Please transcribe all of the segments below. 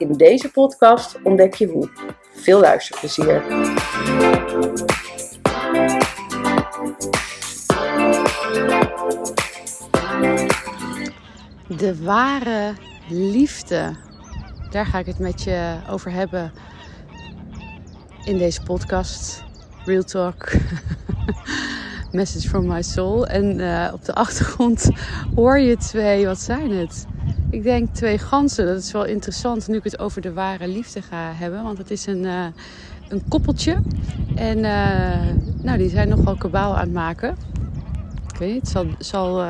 In deze podcast ontdek je hoe. Veel luisterplezier. De ware liefde. Daar ga ik het met je over hebben in deze podcast. Real Talk. Message from my soul. En uh, op de achtergrond hoor je twee, wat zijn het? Ik denk twee ganzen. Dat is wel interessant nu ik het over de ware liefde ga hebben. Want het is een, uh, een koppeltje. En uh, nou, die zijn nogal kabaal aan het maken. Ik weet het zal, zal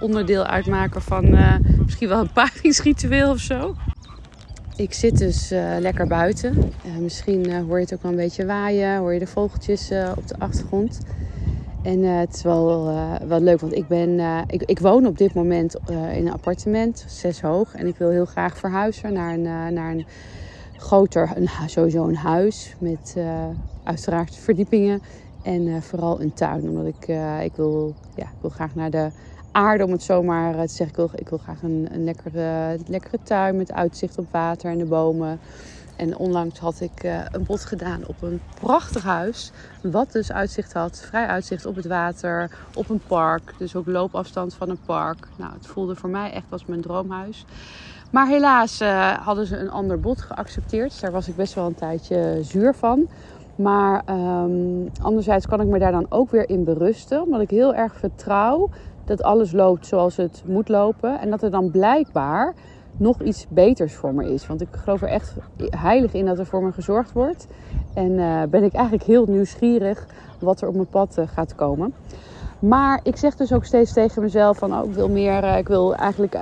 onderdeel uitmaken van misschien wel een paringsritueel of zo. Ik zit dus lekker buiten. Misschien hoor je het ook wel een beetje waaien. Hoor je de vogeltjes op de achtergrond. En het is wel, wel leuk, want ik, ben, ik, ik woon op dit moment in een appartement, zes hoog. En ik wil heel graag verhuizen naar een, naar een groter, een, sowieso een huis. Met uiteraard verdiepingen en vooral een tuin. Omdat ik, ik, wil, ja, ik wil graag naar de aarde, om het zomaar te zeggen. Ik wil, ik wil graag een, een lekkere, lekkere tuin met uitzicht op water en de bomen. En onlangs had ik uh, een bod gedaan op een prachtig huis. Wat dus uitzicht had, vrij uitzicht op het water, op een park. Dus ook loopafstand van een park. Nou, het voelde voor mij echt als mijn droomhuis. Maar helaas uh, hadden ze een ander bod geaccepteerd. Daar was ik best wel een tijdje zuur van. Maar um, anderzijds kan ik me daar dan ook weer in berusten. Omdat ik heel erg vertrouw dat alles loopt zoals het moet lopen. En dat er dan blijkbaar nog iets beters voor me is. Want ik geloof er echt heilig in dat er voor me gezorgd wordt. En uh, ben ik eigenlijk heel nieuwsgierig wat er op mijn pad uh, gaat komen. Maar ik zeg dus ook steeds tegen mezelf van oh, ik wil meer, uh, ik wil eigenlijk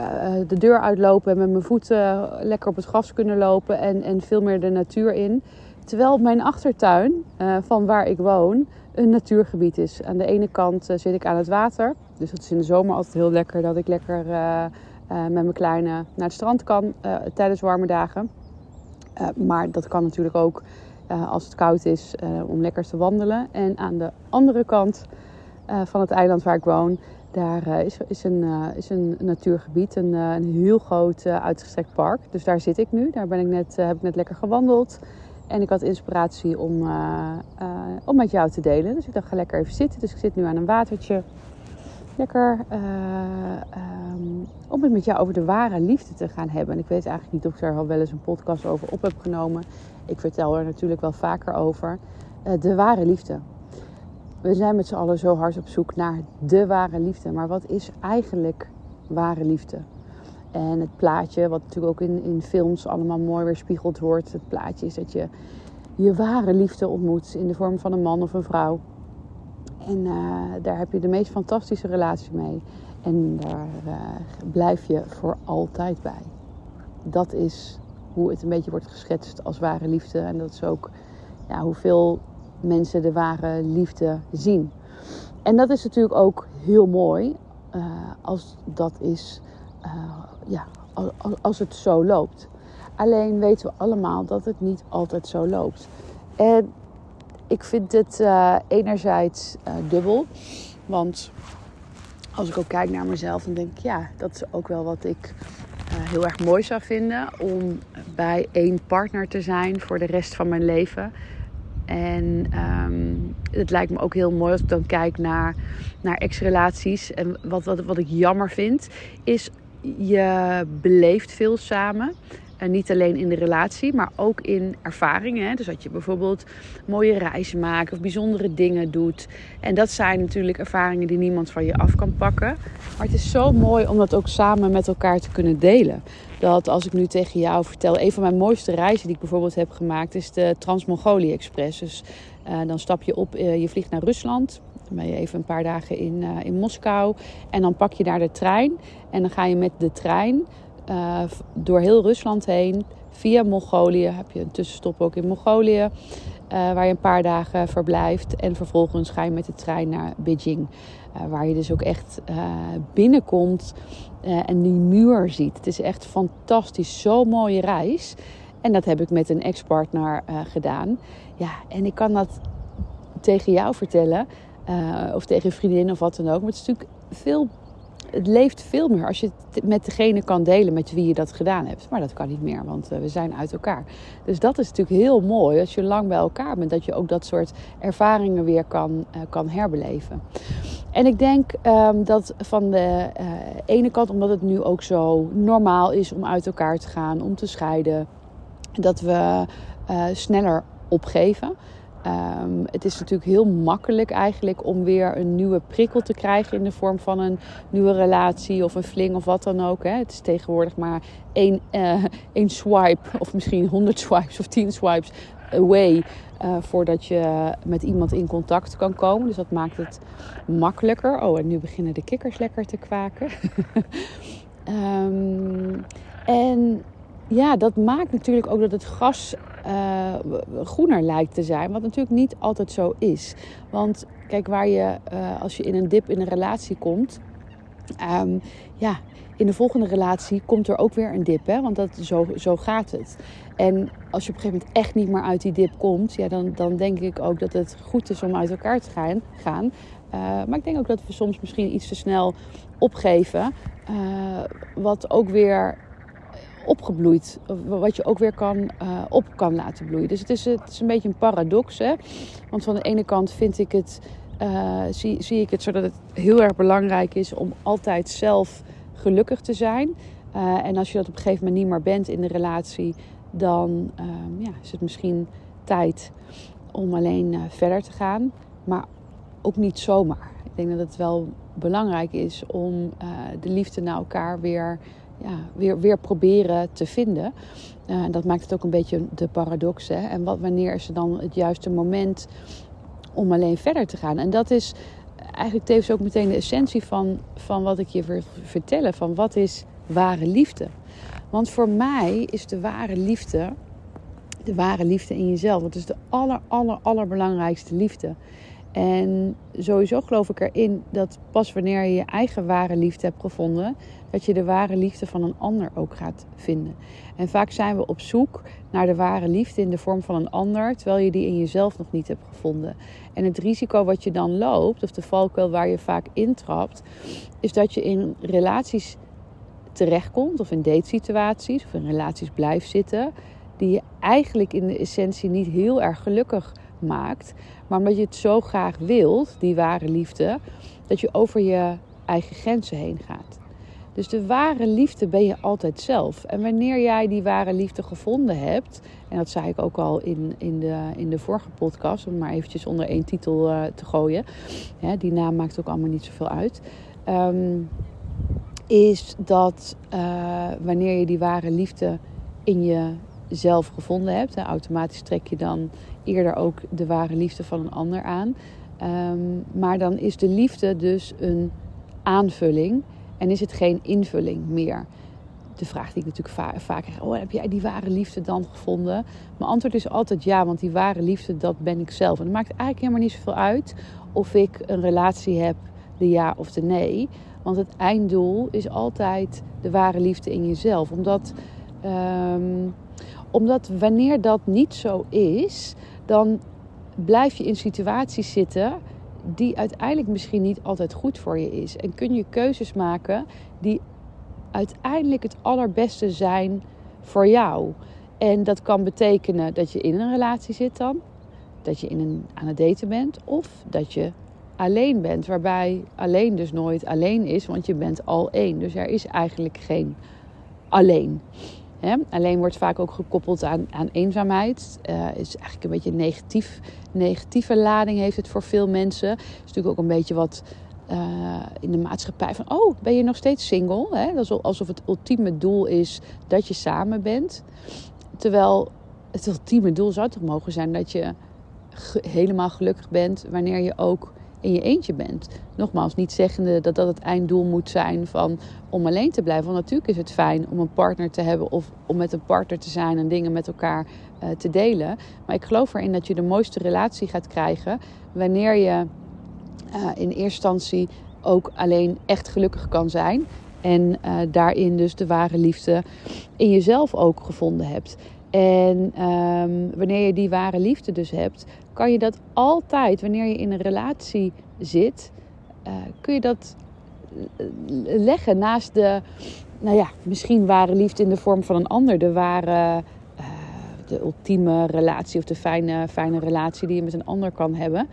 de deur uitlopen en met mijn voeten lekker op het gras kunnen lopen en, en veel meer de natuur in. Terwijl mijn achtertuin van waar ik woon een natuurgebied is. Aan de ene kant zit ik aan het water. Dus dat is in de zomer altijd heel lekker dat ik lekker uh, met mijn kleine naar het strand kan uh, tijdens warme dagen. maar dat kan natuurlijk ook als het koud is om lekker te wandelen. En aan de andere kant van het eiland waar ik woon, daar is, is, een, is een natuurgebied, een, een heel groot uitgestrekt park. Dus daar zit ik nu. Daar ben ik net, heb ik net lekker gewandeld. En ik had inspiratie om, om met jou te delen. Dus ik dacht, ga lekker even zitten. Dus ik zit nu aan een watertje lekker uh, um, om het met jou over de ware liefde te gaan hebben. En ik weet eigenlijk niet of ik daar al wel eens een podcast over op heb genomen. Ik vertel er natuurlijk wel vaker over. Uh, de ware liefde. We zijn met z'n allen zo hard op zoek naar de ware liefde. Maar wat is eigenlijk ware liefde? En het plaatje, wat natuurlijk ook in, in films allemaal mooi weerspiegeld wordt. Het plaatje is dat je je ware liefde ontmoet in de vorm van een man of een vrouw. En uh, daar heb je de meest fantastische relatie mee. En daar uh, blijf je voor altijd bij. Dat is hoe het een beetje wordt geschetst als ware liefde. En dat is ook ja, hoeveel mensen de ware liefde zien. En dat is natuurlijk ook heel mooi uh, als dat is, ja, als, als het zo loopt. Alleen weten we allemaal dat het niet altijd zo loopt. En ik vind het uh, enerzijds uh, dubbel. Want als ik ook kijk naar mezelf, dan denk ik, ja, dat is ook wel wat ik uh, heel erg mooi zou vinden. Om bij één partner te zijn voor de rest van mijn leven. En um, het lijkt me ook heel mooi als ik dan kijk naar, naar ex-relaties. En wat, wat, wat ik jammer vind, is je beleeft veel samen. En niet alleen in de relatie, maar ook in ervaringen. Dus dat je bijvoorbeeld mooie reizen maakt of bijzondere dingen doet. En dat zijn natuurlijk ervaringen die niemand van je af kan pakken. Maar het is zo mooi om dat ook samen met elkaar te kunnen delen. Dat als ik nu tegen jou vertel, een van mijn mooiste reizen die ik bijvoorbeeld heb gemaakt, is de Trans-Mongolie Express. Dus uh, dan stap je op, uh, je vliegt naar Rusland. Dan ben je even een paar dagen in, uh, in Moskou. En dan pak je daar de trein. En dan ga je met de trein door heel Rusland heen. Via Mongolië heb je een tussenstop ook in Mongolië. waar je een paar dagen verblijft. En vervolgens ga je met de trein naar Beijing. waar je dus ook echt binnenkomt en die muur ziet. Het is echt fantastisch. Zo'n mooie reis. En dat heb ik met een ex-partner gedaan. Ja, en ik kan dat tegen jou vertellen. Of tegen een vriendin of wat dan ook. Maar het is natuurlijk veel. Het leeft veel meer als je het met degene kan delen met wie je dat gedaan hebt. Maar dat kan niet meer, want uh, we zijn uit elkaar. Dus dat is natuurlijk heel mooi als je lang bij elkaar bent. Dat je ook dat soort ervaringen weer kan, uh, kan herbeleven. En ik denk um, dat van de ene kant, omdat het nu ook zo normaal is om uit elkaar te gaan, om te scheiden, dat we sneller opgeven. Um, het is natuurlijk heel makkelijk eigenlijk om weer een nieuwe prikkel te krijgen in de vorm van een nieuwe relatie of een fling of wat dan ook. Hè. Het is tegenwoordig maar één, uh, één swipe of misschien honderd swipes of tien swipes away uh, voordat je met iemand in contact kan komen. Dus dat maakt het makkelijker. Oh, en nu beginnen de kikkers lekker te kwaken. um, en ja, dat maakt natuurlijk ook dat het gras uh, groener lijkt te zijn. Wat natuurlijk niet altijd zo is. Want kijk, waar je uh, als je in een dip in een relatie komt. Um, ja, in de volgende relatie komt er ook weer een dip. Hè? Want dat, zo, zo gaat het. En als je op een gegeven moment echt niet meer uit die dip komt, ja, dan, dan denk ik ook dat het goed is om uit elkaar te gaan. Uh, maar ik denk ook dat we soms misschien iets te snel opgeven. Wat ook weer opgebloeid. Wat je ook weer kan, uh, op kan laten bloeien. Dus het is, het is een beetje een paradox. Hè? Want van de ene kant vind ik het, uh, zie, zie ik het zodat het heel erg belangrijk is om altijd zelf gelukkig te zijn. Uh, en als je dat op een gegeven moment niet meer bent in de relatie, dan ehm, ja, is het misschien tijd om alleen verder te gaan. Maar ook niet zomaar. Ik denk dat het wel belangrijk is om de liefde naar elkaar weer ja, weer, weer proberen te vinden. Uh, dat maakt het ook een beetje de paradox. Hè? En wat, wanneer is er dan het juiste moment om alleen verder te gaan? En dat is eigenlijk tevens ook meteen de essentie van, van wat ik je wil vertellen. Van wat is ware liefde? Want voor mij is de ware liefde de ware liefde in jezelf. Dat is de aller, aller, allerbelangrijkste liefde. En sowieso geloof ik erin dat pas wanneer je je eigen ware liefde hebt gevonden, dat je de ware liefde van een ander ook gaat vinden. En vaak zijn we op zoek naar de ware liefde in de vorm van een ander, terwijl je die in jezelf nog niet hebt gevonden. En het risico wat je dan loopt, of de valkuil waar je vaak intrapt, is dat je in relaties terechtkomt, of in datesituaties, of in relaties blijft zitten, die je eigenlijk in de essentie niet heel erg gelukkig maakt. Maar omdat je het zo graag wilt, die ware liefde, dat je over je eigen grenzen heen gaat. Dus de ware liefde ben je altijd zelf. En wanneer jij die ware liefde gevonden hebt, en dat zei ik ook al in, in, de, in de vorige podcast, om maar eventjes onder één titel uh, te gooien. die naam maakt ook allemaal niet zoveel uit. Um, is dat uh, wanneer je die ware liefde in jezelf gevonden hebt, hè, automatisch trek je dan eerder ook de ware liefde van een ander aan. Um, maar dan is de liefde dus een aanvulling en is het geen invulling meer. De vraag die ik natuurlijk va vaak krijg: oh, heb jij die ware liefde dan gevonden? Mijn antwoord is altijd ja, want die ware liefde, dat ben ik zelf. En het maakt eigenlijk helemaal niet zoveel uit of ik een relatie heb, de ja of de nee. Want het einddoel is altijd de ware liefde in jezelf. Omdat, um, omdat wanneer dat niet zo is, dan blijf je in situaties zitten die uiteindelijk misschien niet altijd goed voor je is. En kun je keuzes maken die uiteindelijk het allerbeste zijn voor jou. En dat kan betekenen dat je in een relatie zit dan, dat je in een, aan het daten bent of dat je alleen bent. Waarbij alleen dus nooit alleen is, want je bent al één. Dus er is eigenlijk geen alleen. Alleen wordt vaak ook gekoppeld aan, aan eenzaamheid. Uh, is eigenlijk een beetje een negatief, negatieve lading heeft het voor veel mensen. Het is natuurlijk ook een beetje wat uh, in de maatschappij van... oh, ben je nog steeds single? Dat is alsof het ultieme doel is dat je samen bent. Terwijl het ultieme doel zou toch mogen zijn dat je helemaal gelukkig bent... wanneer je ook in je eentje bent. Nogmaals, niet zeggende dat dat het einddoel moet zijn van om alleen te blijven. Want natuurlijk is het fijn om een partner te hebben of om met een partner te zijn en dingen met elkaar uh, te delen. Maar ik geloof erin dat je de mooiste relatie gaat krijgen wanneer je uh, in eerste instantie ook alleen echt gelukkig kan zijn. En uh, daarin dus de ware liefde in jezelf ook gevonden hebt. En um, wanneer je die ware liefde dus hebt, kan je dat altijd, wanneer je in een relatie zit, uh, kun je dat leggen naast de, nou ja, misschien ware liefde in de vorm van een ander, de ware, de ultieme relatie of de fijne, fijne relatie die je met een ander kan hebben.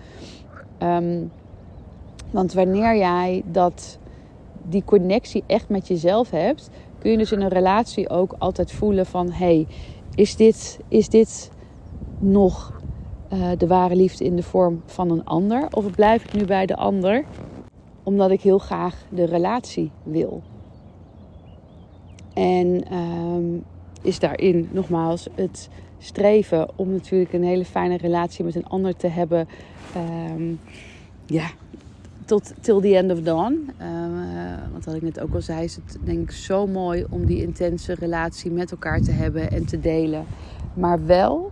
Um, want wanneer jij dat, die connectie echt met jezelf hebt, kun je dus in een relatie ook altijd voelen van hey, is dit, is dit nog uh, de ware liefde in de vorm van een ander? Of blijf ik nu bij de ander omdat ik heel graag de relatie wil? En um, is daarin nogmaals het streven om natuurlijk een hele fijne relatie met een ander te hebben. Um, ja, tot till the end of dawn. Uh, want wat ik net ook al zei, is het denk ik zo mooi om die intense relatie met elkaar te hebben en te delen. Maar wel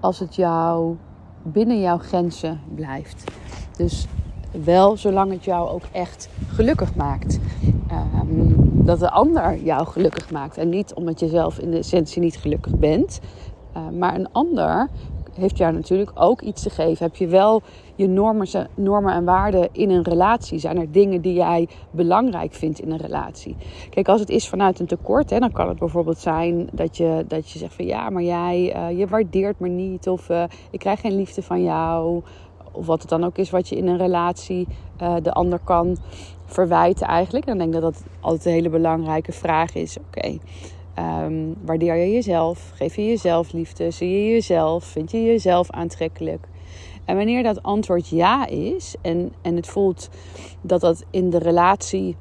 als het jou binnen jouw grenzen blijft. Dus wel zolang het jou ook echt gelukkig maakt. Um, dat de ander jou gelukkig maakt. En niet omdat je zelf in de essentie niet gelukkig bent. Uh, maar een ander heeft jou natuurlijk ook iets te geven. Heb je wel je normen, normen en waarden in een relatie? Zijn er dingen die jij belangrijk vindt in een relatie? Kijk, als het is vanuit een tekort, hè, dan kan het bijvoorbeeld zijn dat je, dat je zegt van ja, maar jij, uh, je waardeert me niet. Of uh, ik krijg geen liefde van jou. Of wat het dan ook is wat je in een relatie uh, de ander kan verwijten eigenlijk. Dan denk ik dat dat altijd een hele belangrijke vraag is. Oké, Um, waardeer je jezelf? Geef je jezelf liefde? Zie je jezelf? Vind je jezelf aantrekkelijk? En wanneer dat antwoord ja is en, en het voelt dat dat in de relatie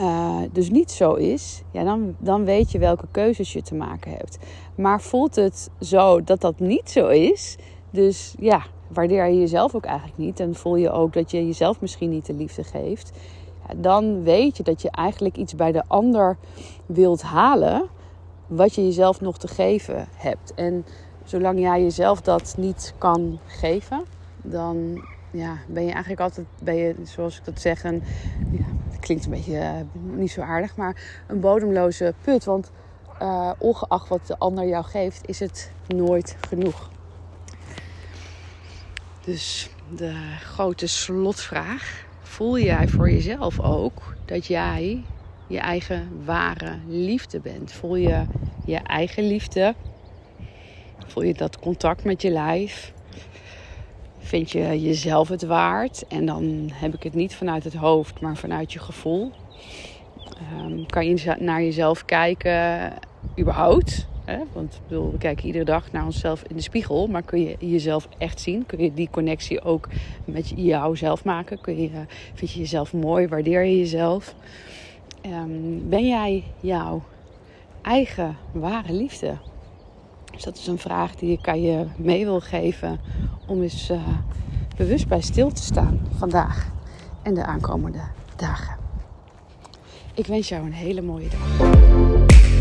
uh, dus niet zo is, ja, dan, dan weet je welke keuzes je te maken hebt. Maar voelt het zo dat dat niet zo is, dus ja, waardeer je jezelf ook eigenlijk niet en voel je ook dat je jezelf misschien niet de liefde geeft, dan weet je dat je eigenlijk iets bij de ander wilt halen wat je jezelf nog te geven hebt. En zolang jij jezelf dat niet kan geven, dan ja, ben je eigenlijk altijd, ben je, zoals ik dat zeg, een, ja, het klinkt een beetje uh, niet zo aardig, maar een bodemloze put. Want uh, ongeacht wat de ander jou geeft, is het nooit genoeg. Dus de grote slotvraag voel jij voor jezelf ook dat jij je eigen ware liefde bent? Voel je je eigen liefde? Voel je dat contact met je lijf? Vind je jezelf het waard? En dan heb ik het niet vanuit het hoofd, maar vanuit je gevoel. Um, kan je naar jezelf kijken, überhaupt? Hè? Want bedoel, we kijken iedere dag naar onszelf in de spiegel. Maar kun je jezelf echt zien? Kun je die connectie ook met jouzelf maken? Kun je, vind je jezelf mooi? Waardeer je jezelf? Um, ben jij jouw eigen ware liefde? Dus dat is een vraag die ik aan je mee wil geven. Om eens uh, bewust bij stil te staan vandaag en de aankomende dagen. Ik wens jou een hele mooie dag.